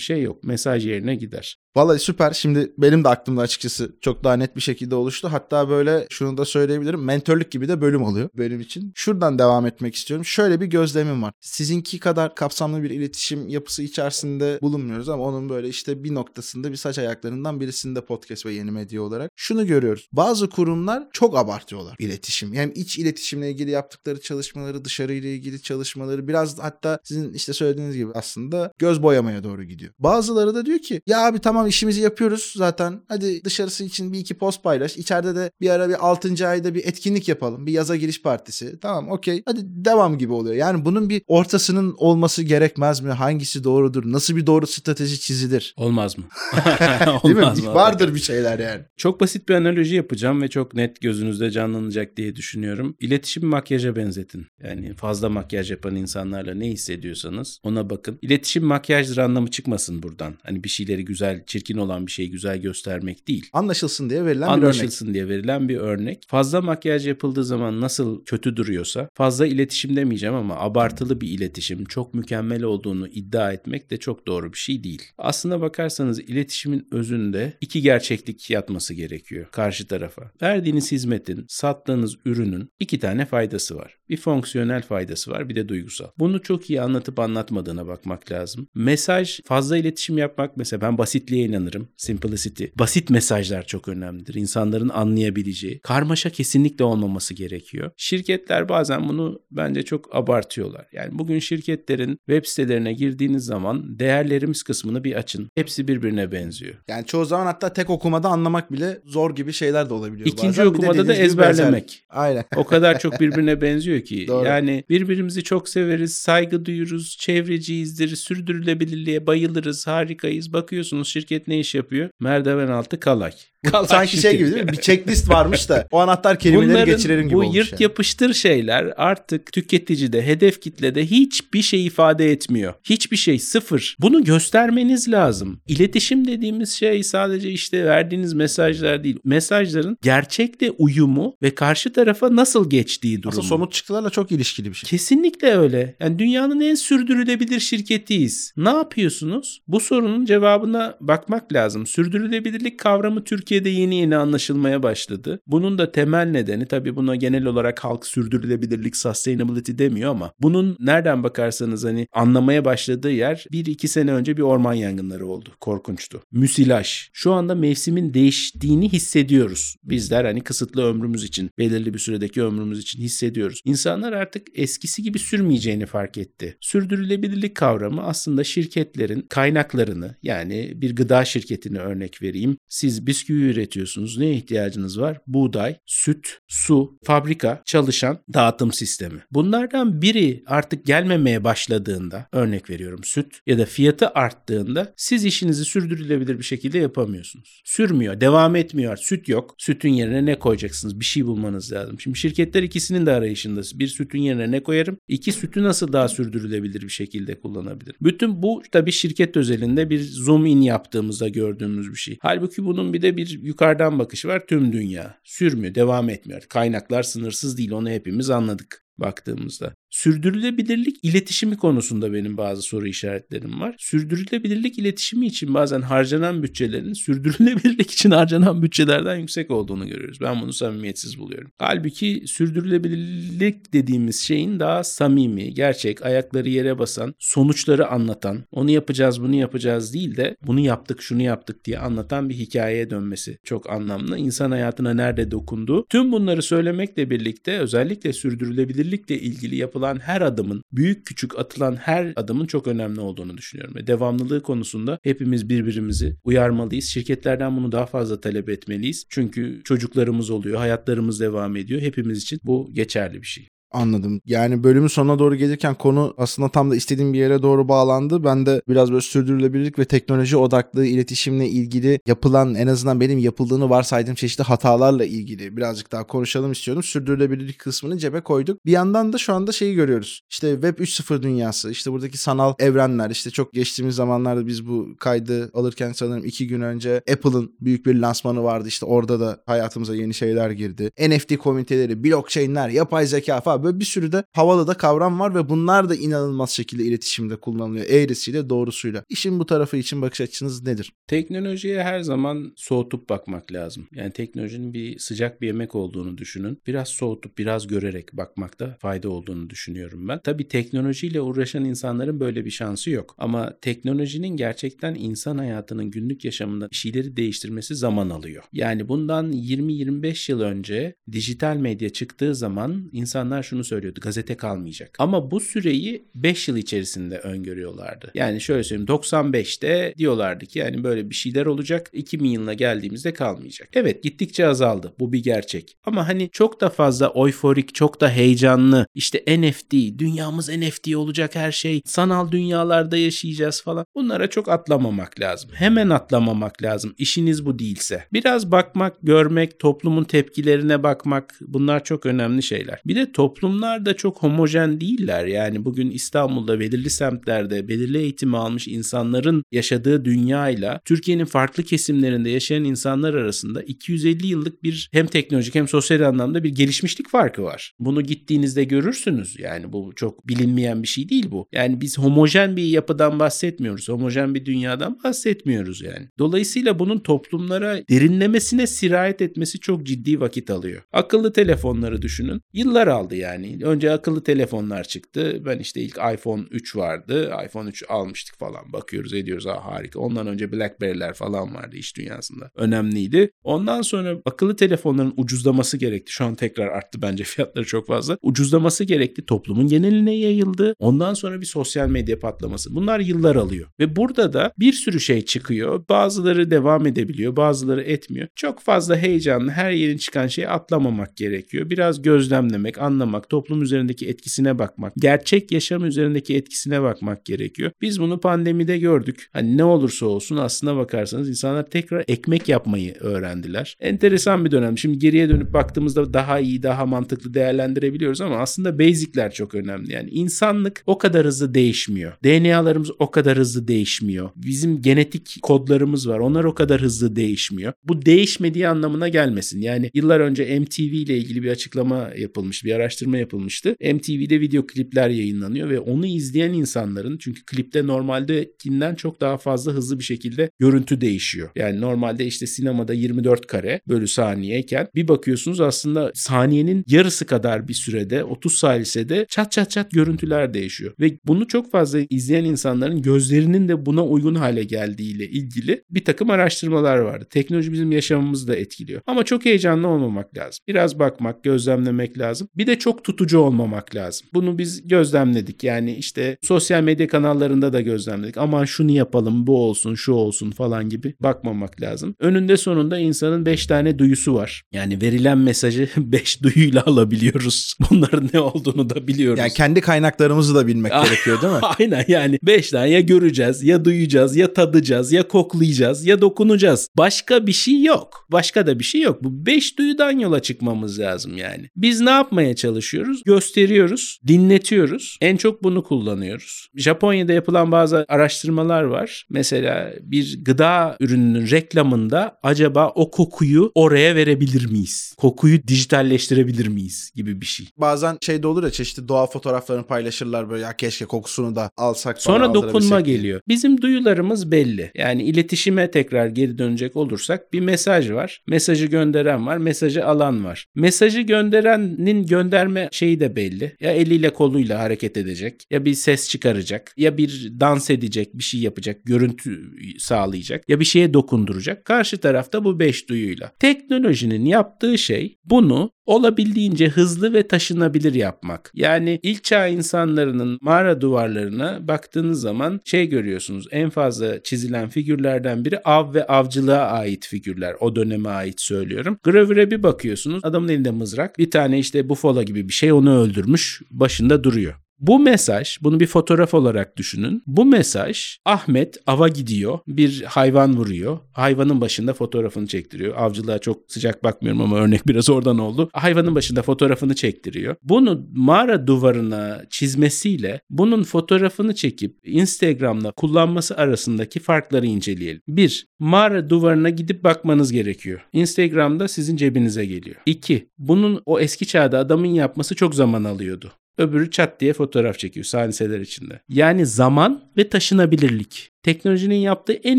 şey yok. Mesaj yerine gider. Vallahi süper. Şimdi benim de aklımda açıkçası çok daha net bir şekilde oluştu. Hatta böyle şunu da söyleyebilirim. Mentörlük gibi de bölüm oluyor benim için. Şuradan devam etmek istiyorum. Şöyle bir gözlemim var. Sizinki kadar kapsamlı bir iletişim yapısı içerisinde bulunmuyoruz ama onun böyle işte bir noktasında bir saç ayaklarından birisinde podcast ve yeni medya olarak şunu görüyoruz. Bazı kurumlar çok abartıyorlar iletişim. Yani iç iletişimle ilgili yaptıkları çalışmaları, dışarıyla ilgili çalışmaları biraz hatta sizin işte söylediğiniz gibi aslında göz boyamaya doğru gidiyor. Bazıları da diyor ki ya abi tamam işimizi yapıyoruz zaten. Hadi dışarısı için bir iki post paylaş. İçeride de bir ara bir 6. ayda bir etkinlik yapalım. Bir yaza giriş partisi. Tamam okey. Hadi devam gibi oluyor. Yani bunun bir ortasının olması gerekmez mi? Hangisi doğrudur? Nasıl bir doğru strateji çizilir? Olmaz mı? Değil mi? Olmaz mı? Vardır bir şeyler yani. Çok basit bir analoji yapacağım ve çok net gözünüzde canlanacak diye düşünüyorum. İletişim makyaja benzetin. Yani fazla makyaj yapan insanlarla ne hissediyorsanız ona bakın. İletişim makyajdır anlamı çıkmasın buradan. Hani bir şeyleri güzel, çirkin olan bir şeyi güzel göstermek değil. Anlaşılsın diye verilen bir örnek. Anlaşılsın diye verilen bir örnek. Fazla makyaj yapıldığı zaman nasıl kötü duruyorsa fazla iletişim demeyeceğim ama abartılı bir iletişim çok mükemmel olduğunu iddia etmek de çok doğru bir şey değil. Aslına bakarsanız iletişimin özünde iki gerçeklik yatması gerekiyor karşı tarafa. Verdiğiniz hizmetin, sattığınız ürünün iki tane faydası var. Bir fonksiyonel faydası var bir de duygusal. Bunu çok iyi anlatıp anlatmadığına bakmak lazım. Mesaj fazla iletişim yapmak mesela ben basitliğe inanırım. Simplicity. Basit mesajlar çok önemlidir. İnsanların anlayabileceği. Karmaşa kesinlikle olmaması gerekiyor. Şirketler bazen bunu bence çok abartıyorlar. Yani bugün şirketlerin web sitelerine girdiğiniz zaman değerlerimiz kısmını bir açın. Hepsi birbirine benziyor. Yani çoğu zaman hatta tek okumada anlamak bile zor gibi şeyler de olabiliyor İkinci bazen. Okumada da ezberlemek. benzerlik. Aynen. O kadar çok birbirine benziyor ki. Doğru. Yani birbirimizi çok severiz, saygı duyuruz, çevreciyizdir, sürdürülebilirliğe bayılırız, harikayız. Bakıyorsunuz şirket ne iş yapıyor? Merdiven altı kalay. Kalay Sanki şey gibi değil mi? Bir checklist varmış da o anahtar kelimeleri Bunların geçirelim gibi bu olmuş yırt yani. yapıştır şeyler artık tüketicide, hedef kitlede hiçbir şey ifade etmiyor. Hiçbir şey sıfır. Bunu göstermeniz lazım. İletişim dediğimiz şey sadece işte verdiğiniz mesajlar değil. Mesajların gerçekle uyumu ve karşı tarafa nasıl geçtiği durumu. Aslında somut çıktılarla çok ilişkili bir şey. Kesinlikle öyle. Yani dünyanın en sürdürülebilir şirketiyiz. Ne yapıyorsunuz? Bu sorunun cevabına bakmak lazım. Sürdürülebilirlik kavramı Türkiye'de yeni yeni anlaşılmaya başladı. Bunun da temel nedeni tabii buna genel olarak halk sürdürülebilirlik, sustainability demiyor ama bunun nereden bakarsanız hani anlamaya başladığı yer 1-2 sene önce bir orman yangınları oldu. Korkunçtu. Müsilaj. Şu anda mevsimin değiştiğini hissediyoruz. Bizler hani kısıtlı ömrümüz için, belirli bir süredeki ömrümüz için hissediyoruz. İnsanlar artık eskisi gibi sürmeyeceğini fark etti. Sürdürülebilirlik kavramı aslında şirketlerin kaynaklarını yani bir gıda şirketine örnek vereyim. Siz bisküvi üretiyorsunuz. Neye ihtiyacınız var? Buğday, süt, su, fabrika, çalışan dağıtım sistemi. Bunlardan biri artık gelmemeye başladığında örnek veriyorum süt ya da fiyatı arttığında siz işinizi sürdürülebilir bir şekilde yapamıyorsunuz. Sürmüyor, devam etmiyor. Süt yok. Sütün yerine ne koyacaksınız? Bir şey bulmanız lazım. Şimdi şirketler ikisinin de arayışında. Bir sütün yerine ne koyarım? İki sütü nasıl daha sürdürülebilir bir şekilde kullanabilirim? Bütün bu tabii şirket özelinde bir zoom in yaptığımızda gördüğümüz bir şey. Halbuki bunun bir de bir yukarıdan bakışı var. Tüm dünya sürmüyor, devam etmiyor. Kaynaklar sınırsız değil. Onu hepimiz anladık baktığımızda. Sürdürülebilirlik iletişimi konusunda benim bazı soru işaretlerim var. Sürdürülebilirlik iletişimi için bazen harcanan bütçelerin sürdürülebilirlik için harcanan bütçelerden yüksek olduğunu görüyoruz. Ben bunu samimiyetsiz buluyorum. Halbuki sürdürülebilirlik dediğimiz şeyin daha samimi, gerçek, ayakları yere basan, sonuçları anlatan, onu yapacağız, bunu yapacağız değil de bunu yaptık, şunu yaptık diye anlatan bir hikayeye dönmesi çok anlamlı. İnsan hayatına nerede dokunduğu. Tüm bunları söylemekle birlikte özellikle sürdürülebilirlikle ilgili yapılan her adımın, büyük küçük atılan her adımın çok önemli olduğunu düşünüyorum. Ve devamlılığı konusunda hepimiz birbirimizi uyarmalıyız. Şirketlerden bunu daha fazla talep etmeliyiz. Çünkü çocuklarımız oluyor, hayatlarımız devam ediyor. Hepimiz için bu geçerli bir şey. Anladım. Yani bölümün sonuna doğru gelirken konu aslında tam da istediğim bir yere doğru bağlandı. Ben de biraz böyle sürdürülebilirlik ve teknoloji odaklı iletişimle ilgili yapılan en azından benim yapıldığını varsaydığım çeşitli hatalarla ilgili birazcık daha konuşalım istiyorum. Sürdürülebilirlik kısmını cebe koyduk. Bir yandan da şu anda şeyi görüyoruz. İşte Web 3.0 dünyası, işte buradaki sanal evrenler, işte çok geçtiğimiz zamanlarda biz bu kaydı alırken sanırım iki gün önce Apple'ın büyük bir lansmanı vardı. İşte orada da hayatımıza yeni şeyler girdi. NFT komüniteleri, blockchain'ler, yapay zeka falan Böyle bir sürü de havalı da kavram var ve bunlar da inanılmaz şekilde iletişimde kullanılıyor. Eğrisiyle doğrusuyla. İşin bu tarafı için bakış açınız nedir? Teknolojiye her zaman soğutup bakmak lazım. Yani teknolojinin bir sıcak bir yemek olduğunu düşünün. Biraz soğutup biraz görerek bakmakta fayda olduğunu düşünüyorum ben. Tabii teknolojiyle uğraşan insanların böyle bir şansı yok. Ama teknolojinin gerçekten insan hayatının günlük yaşamında bir şeyleri değiştirmesi zaman alıyor. Yani bundan 20-25 yıl önce dijital medya çıktığı zaman insanlar şunu söylüyordu. Gazete kalmayacak. Ama bu süreyi 5 yıl içerisinde öngörüyorlardı. Yani şöyle söyleyeyim 95'te diyorlardı ki yani böyle bir şeyler olacak. 2000 yılına geldiğimizde kalmayacak. Evet gittikçe azaldı. Bu bir gerçek. Ama hani çok da fazla oyforik, çok da heyecanlı. İşte NFT, dünyamız NFT olacak her şey. Sanal dünyalarda yaşayacağız falan. Bunlara çok atlamamak lazım. Hemen atlamamak lazım. İşiniz bu değilse. Biraz bakmak, görmek, toplumun tepkilerine bakmak bunlar çok önemli şeyler. Bir de toplumlar da çok homojen değiller. Yani bugün İstanbul'da belirli semtlerde belirli eğitimi almış insanların yaşadığı dünyayla Türkiye'nin farklı kesimlerinde yaşayan insanlar arasında 250 yıllık bir hem teknolojik hem sosyal anlamda bir gelişmişlik farkı var. Bunu gittiğinizde görürsünüz. Yani bu çok bilinmeyen bir şey değil bu. Yani biz homojen bir yapıdan bahsetmiyoruz. Homojen bir dünyadan bahsetmiyoruz yani. Dolayısıyla bunun toplumlara derinlemesine sirayet etmesi çok ciddi vakit alıyor. Akıllı telefonları düşünün. Yıllar aldı yani. Önce akıllı telefonlar çıktı. Ben işte ilk iPhone 3 vardı. iPhone 3 almıştık falan. Bakıyoruz ediyoruz. Ha, harika. Ondan önce BlackBerry'ler falan vardı iş dünyasında. Önemliydi. Ondan sonra akıllı telefonların ucuzlaması gerekti. Şu an tekrar arttı bence fiyatları çok fazla. Ucuzlaması gerekti. Toplumun geneline yayıldı. Ondan sonra bir sosyal medya patlaması. Bunlar yıllar alıyor. Ve burada da bir sürü şey çıkıyor. Bazıları devam edebiliyor. Bazıları etmiyor. Çok fazla heyecanlı her yeni çıkan şeyi atlamamak gerekiyor. Biraz gözlemlemek, anlamak, toplum üzerindeki etkisine bakmak, gerçek yaşam üzerindeki etkisine bakmak gerekiyor. Biz bunu pandemide gördük. Hani ne olursa olsun aslına bakarsanız insanlar tekrar ekmek yapmayı öğrendiler. Enteresan bir dönem. Şimdi geriye dönüp baktığımızda daha iyi, daha mantıklı değerlendirebiliyoruz ama aslında basicler çok önemli. Yani insanlık o kadar hızlı değişmiyor. DNA'larımız o kadar hızlı değişmiyor. Bizim genetik kodlarımız var. Onlar o kadar hızlı değişmiyor. Bu değişmediği anlamına gelmesin. Yani yıllar önce MTV ile ilgili bir açıklama yapılmıştı, bir araştırma yapılmıştı. MTV'de video klipler yayınlanıyor ve onu izleyen insanların çünkü klipte normaldekinden çok daha fazla hızlı bir şekilde görüntü değişiyor. Yani normalde işte sinemada 24 kare bölü saniyeyken bir bakıyorsunuz aslında saniyenin yarısı kadar bir sürede 30 saniyede çat çat çat görüntüler değişiyor. Ve bunu çok fazla izleyen insanların gözlerinin de buna uygun hale geldiğiyle ilgili bir takım araştırmalar vardı. Teknoloji bizim yaşamımızı da etkiliyor. Ama çok heyecanlı olmamak lazım. Biraz bakmak, gözlemlemek lazım. Bir de çok tutucu olmamak lazım. Bunu biz gözlemledik. Yani işte sosyal medya kanallarında da gözlemledik. Aman şunu yapalım, bu olsun, şu olsun falan gibi bakmamak lazım. Önünde sonunda insanın 5 tane duyusu var. Yani verilen mesajı 5 duyuyla alabiliyoruz. Bunların ne olduğunu da biliyoruz. Yani kendi kaynaklarımızı da bilmek gerekiyor değil mi? Aynen yani 5 tane ya göreceğiz, ya duyacağız, ya tadacağız, ya koklayacağız, ya dokunacağız. Başka bir şey yok. Başka da bir şey yok. Bu 5 duyudan yola çıkmamız lazım yani. Biz ne yapmaya çalışıyoruz? Gösteriyoruz, dinletiyoruz. En çok bunu kullanıyoruz. Japonya'da yapılan bazı araştırmalar var. Mesela bir gıda ürününün reklamında acaba o kokuyu oraya verebilir miyiz? Kokuyu dijitalleştirebilir miyiz gibi bir şey. Bazen şey de olur ya çeşitli doğa fotoğraflarını paylaşırlar böyle ya keşke kokusunu da alsak Sonra dokunma geliyor. Bizim duyularımız belli. Yani iletişime tekrar geri dönecek olursak bir mesaj var. Mesajı gönderen var, mesajı alan var. Mesajı gönderenin gönderme şeyi de belli. Ya eliyle koluyla hareket edecek, ya bir ses çıkaracak, ya bir dans edecek, bir şey yapacak, görüntü sağlayacak, ya bir şeye dokunduracak. Karşı tarafta bu beş duyuyla. Teknolojinin yaptığı şey bunu olabildiğince hızlı ve taşınabilir yapmak. Yani ilk çağ insanlarının mağara duvarlarına baktığınız zaman şey görüyorsunuz. En fazla çizilen figürlerden biri av ve avcılığa ait figürler. O döneme ait söylüyorum. Gravüre bir bakıyorsunuz. Adamın elinde mızrak. Bir tane işte bufala gibi bir şey onu öldürmüş. Başında duruyor. Bu mesaj, bunu bir fotoğraf olarak düşünün. Bu mesaj Ahmet ava gidiyor, bir hayvan vuruyor. Hayvanın başında fotoğrafını çektiriyor. Avcılığa çok sıcak bakmıyorum ama örnek biraz oradan oldu. Hayvanın başında fotoğrafını çektiriyor. Bunu mağara duvarına çizmesiyle bunun fotoğrafını çekip Instagram'da kullanması arasındaki farkları inceleyelim. 1. Mağara duvarına gidip bakmanız gerekiyor. Instagram'da sizin cebinize geliyor. 2. Bunun o eski çağda adamın yapması çok zaman alıyordu. Öbürü çat diye fotoğraf çekiyor saniseler içinde. Yani zaman ve taşınabilirlik. Teknolojinin yaptığı en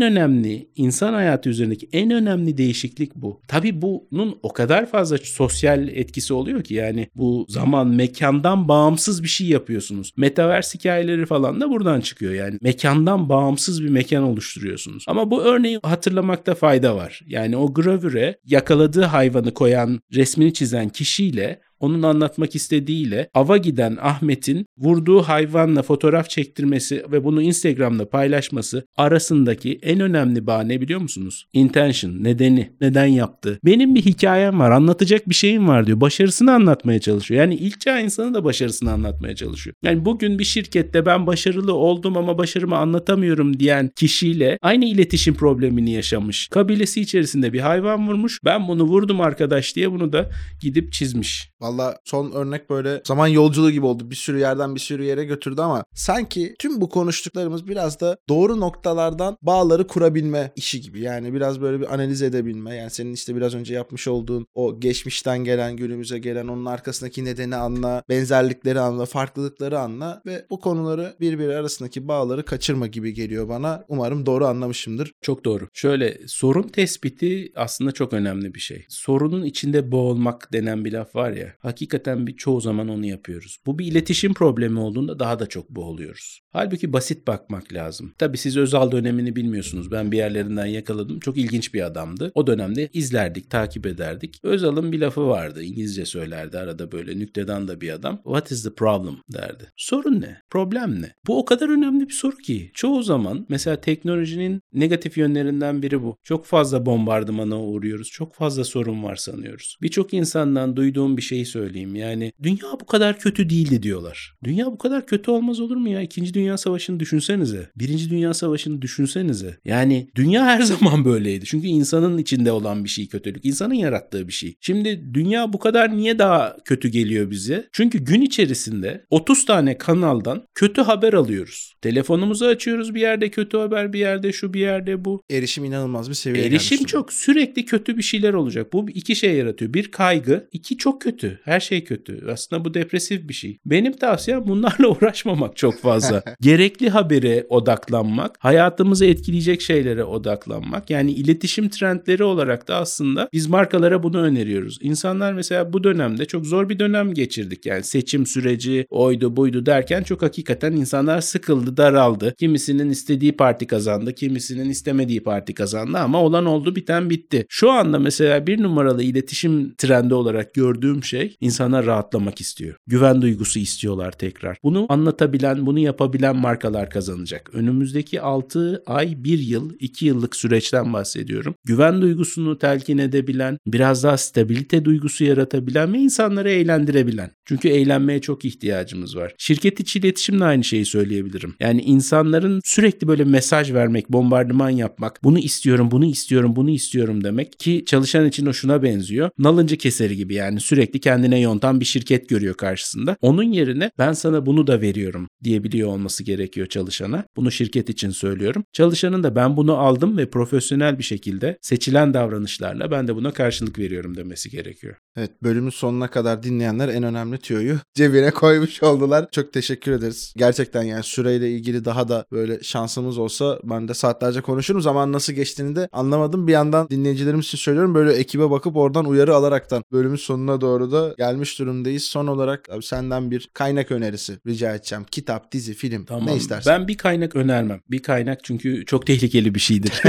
önemli, insan hayatı üzerindeki en önemli değişiklik bu. Tabii bunun o kadar fazla sosyal etkisi oluyor ki yani bu zaman, mekandan bağımsız bir şey yapıyorsunuz. Metaverse hikayeleri falan da buradan çıkıyor yani. Mekandan bağımsız bir mekan oluşturuyorsunuz. Ama bu örneği hatırlamakta fayda var. Yani o gravüre yakaladığı hayvanı koyan, resmini çizen kişiyle onun anlatmak istediğiyle ava giden Ahmet'in vurduğu hayvanla fotoğraf çektirmesi ve bunu Instagram'da paylaşması arasındaki en önemli bağ ne biliyor musunuz? Intention, nedeni, neden yaptı. Benim bir hikayem var, anlatacak bir şeyim var diyor. Başarısını anlatmaya çalışıyor. Yani ilk çağ insanı da başarısını anlatmaya çalışıyor. Yani bugün bir şirkette ben başarılı oldum ama başarımı anlatamıyorum diyen kişiyle aynı iletişim problemini yaşamış. Kabilesi içerisinde bir hayvan vurmuş. Ben bunu vurdum arkadaş diye bunu da gidip çizmiş. Valla son örnek böyle zaman yolculuğu gibi oldu. Bir sürü yerden bir sürü yere götürdü ama sanki tüm bu konuştuklarımız biraz da doğru noktalardan bağları kurabilme işi gibi. Yani biraz böyle bir analiz edebilme. Yani senin işte biraz önce yapmış olduğun o geçmişten gelen günümüze gelen onun arkasındaki nedeni anla, benzerlikleri anla, farklılıkları anla ve bu konuları birbiri arasındaki bağları kaçırma gibi geliyor bana. Umarım doğru anlamışımdır. Çok doğru. Şöyle sorun tespiti aslında çok önemli bir şey. Sorunun içinde boğulmak denen bir laf var ya. Hakikaten bir çoğu zaman onu yapıyoruz. Bu bir iletişim problemi olduğunda daha da çok boğuluyoruz. Halbuki basit bakmak lazım. Tabi siz Özal dönemini bilmiyorsunuz. Ben bir yerlerinden yakaladım. Çok ilginç bir adamdı. O dönemde izlerdik, takip ederdik. Özal'ın bir lafı vardı. İngilizce söylerdi arada böyle nükteden de bir adam. What is the problem derdi. Sorun ne? Problem ne? Bu o kadar önemli bir soru ki. Çoğu zaman mesela teknolojinin negatif yönlerinden biri bu. Çok fazla bombardımana uğruyoruz. Çok fazla sorun var sanıyoruz. Birçok insandan duyduğum bir şeyi söyleyeyim. Yani dünya bu kadar kötü değildi diyorlar. Dünya bu kadar kötü olmaz olur mu ya? İkinci Dünya Savaşı'nı düşünsenize. Birinci Dünya Savaşı'nı düşünsenize. Yani dünya her zaman böyleydi. Çünkü insanın içinde olan bir şey kötülük. İnsanın yarattığı bir şey. Şimdi dünya bu kadar niye daha kötü geliyor bize? Çünkü gün içerisinde 30 tane kanaldan kötü haber alıyoruz. Telefonumuzu açıyoruz bir yerde kötü haber, bir yerde şu, bir yerde bu. Erişim inanılmaz bir seviyeye Erişim çok. Sürekli kötü bir şeyler olacak. Bu iki şey yaratıyor. Bir kaygı, iki çok kötü. Her şey kötü. Aslında bu depresif bir şey. Benim tavsiyem bunlarla uğraşmamak çok fazla. Gerekli habere odaklanmak, hayatımızı etkileyecek şeylere odaklanmak. Yani iletişim trendleri olarak da aslında biz markalara bunu öneriyoruz. İnsanlar mesela bu dönemde çok zor bir dönem geçirdik. Yani seçim süreci, oydu buydu derken çok hakikaten insanlar sıkıldı, daraldı. Kimisinin istediği parti kazandı, kimisinin istemediği parti kazandı ama olan oldu biten bitti. Şu anda mesela bir numaralı iletişim trendi olarak gördüğüm şey insanlar rahatlamak istiyor. Güven duygusu istiyorlar tekrar. Bunu anlatabilen, bunu yapabilen markalar kazanacak. Önümüzdeki 6 ay, 1 yıl, 2 yıllık süreçten bahsediyorum. Güven duygusunu telkin edebilen, biraz daha stabilite duygusu yaratabilen ve insanları eğlendirebilen. Çünkü eğlenmeye çok ihtiyacımız var. Şirket içi iletişimle aynı şeyi söyleyebilirim. Yani insanların sürekli böyle mesaj vermek, bombardıman yapmak, bunu istiyorum, bunu istiyorum, bunu istiyorum demek ki çalışan için o şuna benziyor. Nalıncı keseri gibi yani sürekli kendine yontan bir şirket görüyor karşısında. Onun yerine ben sana bunu da veriyorum diyebiliyor olması gerekiyor çalışana. Bunu şirket için söylüyorum. Çalışanın da ben bunu aldım ve profesyonel bir şekilde seçilen davranışlarla ben de buna karşılık veriyorum demesi gerekiyor. Evet bölümün sonuna kadar dinleyenler en önemli tüyoyu cebine koymuş oldular. Çok teşekkür ederiz. Gerçekten yani süreyle ilgili daha da böyle şansımız olsa ben de saatlerce konuşurum. Zaman nasıl geçtiğini de anlamadım. Bir yandan dinleyicilerimiz için söylüyorum böyle ekibe bakıp oradan uyarı alaraktan bölümün sonuna doğru da gelmiş durumdayız. Son olarak abi senden bir kaynak önerisi rica edeceğim. Kitap, dizi, film Tamam. ne istersen. Ben bir kaynak önermem. Bir kaynak çünkü çok tehlikeli bir şeydir.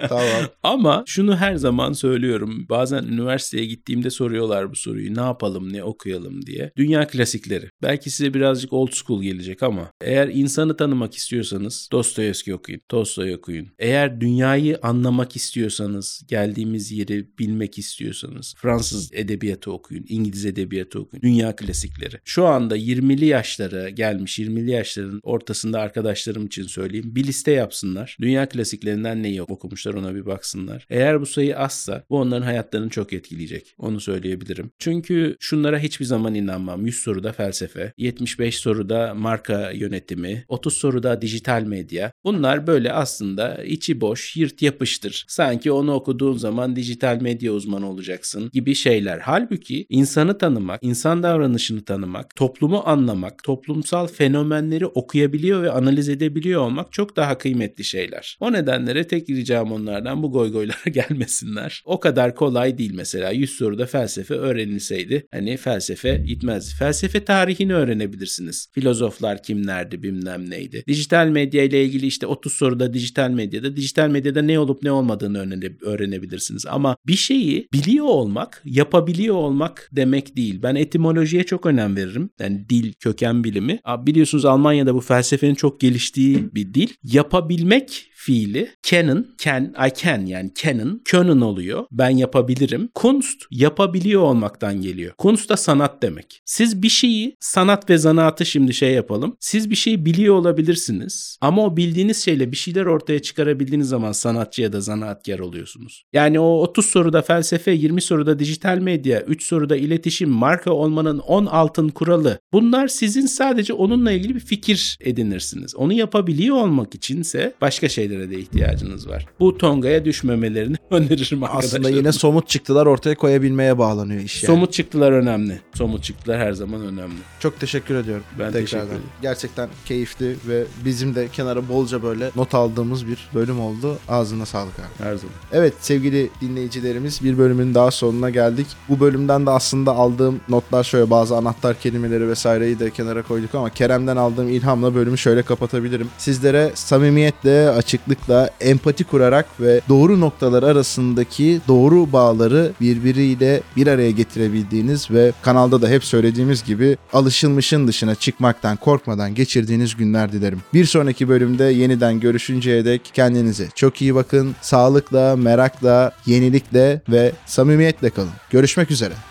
Tamam. Ama şunu her zaman söylüyorum. Bazen üniversiteye gittiğimde soruyorlar bu soruyu. Ne yapalım, ne okuyalım diye. Dünya klasikleri. Belki size birazcık old school gelecek ama eğer insanı tanımak istiyorsanız Dostoyevski okuyun, Tolstoy okuyun. Eğer dünyayı anlamak istiyorsanız, geldiğimiz yeri bilmek istiyorsanız Fransız edebiyatı okuyun. Okuyun. İngiliz edebiyatı okuyun. Dünya klasikleri. Şu anda 20'li yaşlara gelmiş 20'li yaşların ortasında arkadaşlarım için söyleyeyim. Bir liste yapsınlar. Dünya klasiklerinden neyi okumuşlar ona bir baksınlar. Eğer bu sayı azsa bu onların hayatlarını çok etkileyecek. Onu söyleyebilirim. Çünkü şunlara hiçbir zaman inanmam. 100 soruda felsefe, 75 soruda marka yönetimi, 30 soruda dijital medya. Bunlar böyle aslında içi boş, yırt yapıştır. Sanki onu okuduğun zaman dijital medya uzmanı olacaksın gibi şeyler. Halbuki insanı tanımak, insan davranışını tanımak, toplumu anlamak, toplumsal fenomenleri okuyabiliyor ve analiz edebiliyor olmak çok daha kıymetli şeyler. O nedenlere tek ricam onlardan bu goygoylara gelmesinler. O kadar kolay değil mesela. 100 soruda felsefe öğrenilseydi hani felsefe gitmezdi. Felsefe tarihini öğrenebilirsiniz. Filozoflar kimlerdi bilmem neydi. Dijital medya ile ilgili işte 30 soruda dijital medyada dijital medyada ne olup ne olmadığını öğrene- öğrenebilirsiniz. Ama bir şeyi biliyor olmak, yapabiliyor olmak demek değil. Ben etimolojiye çok önem veririm. Yani dil, köken bilimi. Biliyorsunuz Almanya'da bu felsefenin çok geliştiği bir dil. Yapabilmek fiili canon, can, I can yani canon, können oluyor. Ben yapabilirim. Kunst yapabiliyor olmaktan geliyor. Kunst da sanat demek. Siz bir şeyi sanat ve zanaatı şimdi şey yapalım. Siz bir şeyi biliyor olabilirsiniz ama o bildiğiniz şeyle bir şeyler ortaya çıkarabildiğiniz zaman sanatçı ya da zanaatkar oluyorsunuz. Yani o 30 soruda felsefe, 20 soruda dijital medya, 3 soruda iletişim, marka olmanın 10 altın kuralı. Bunlar sizin sadece onunla ilgili bir fikir edinirsiniz. Onu yapabiliyor olmak içinse başka şeylere de ihtiyacınız var. Bu tongaya düşmemelerini öneririm arkadaşlar. Aslında yine somut çıktılar ortaya koyabilmeye bağlanıyor iş yani. Somut çıktılar önemli. Somut çıktılar her zaman önemli. Çok teşekkür ediyorum. Ben teşekkür ederim. Gerçekten keyifli ve bizim de kenara bolca böyle not aldığımız bir bölüm oldu. Ağzına sağlık abi. Her zaman. Evet sevgili dinleyicilerimiz bir bölümün daha sonuna geldik. Bu bölümden de aslında aldığım notlar şöyle bazı anahtar kelimeleri vesaireyi de kenara koyduk ama Kerem'den aldığım ilhamla bölümü şöyle kapatabilirim. Sizlere samimiyetle, açıklıkla, empati kurarak ve doğru noktalar arasındaki doğru bağları birbiriyle bir araya getirebildiğiniz ve kanalda da hep söylediğimiz gibi alışılmışın dışına çıkmaktan korkmadan geçirdiğiniz günler dilerim. Bir sonraki bölümde yeniden görüşünceye dek kendinize çok iyi bakın. Sağlıkla, merakla, yenilikle ve samimiyetle kalın. Görüşmek üzere.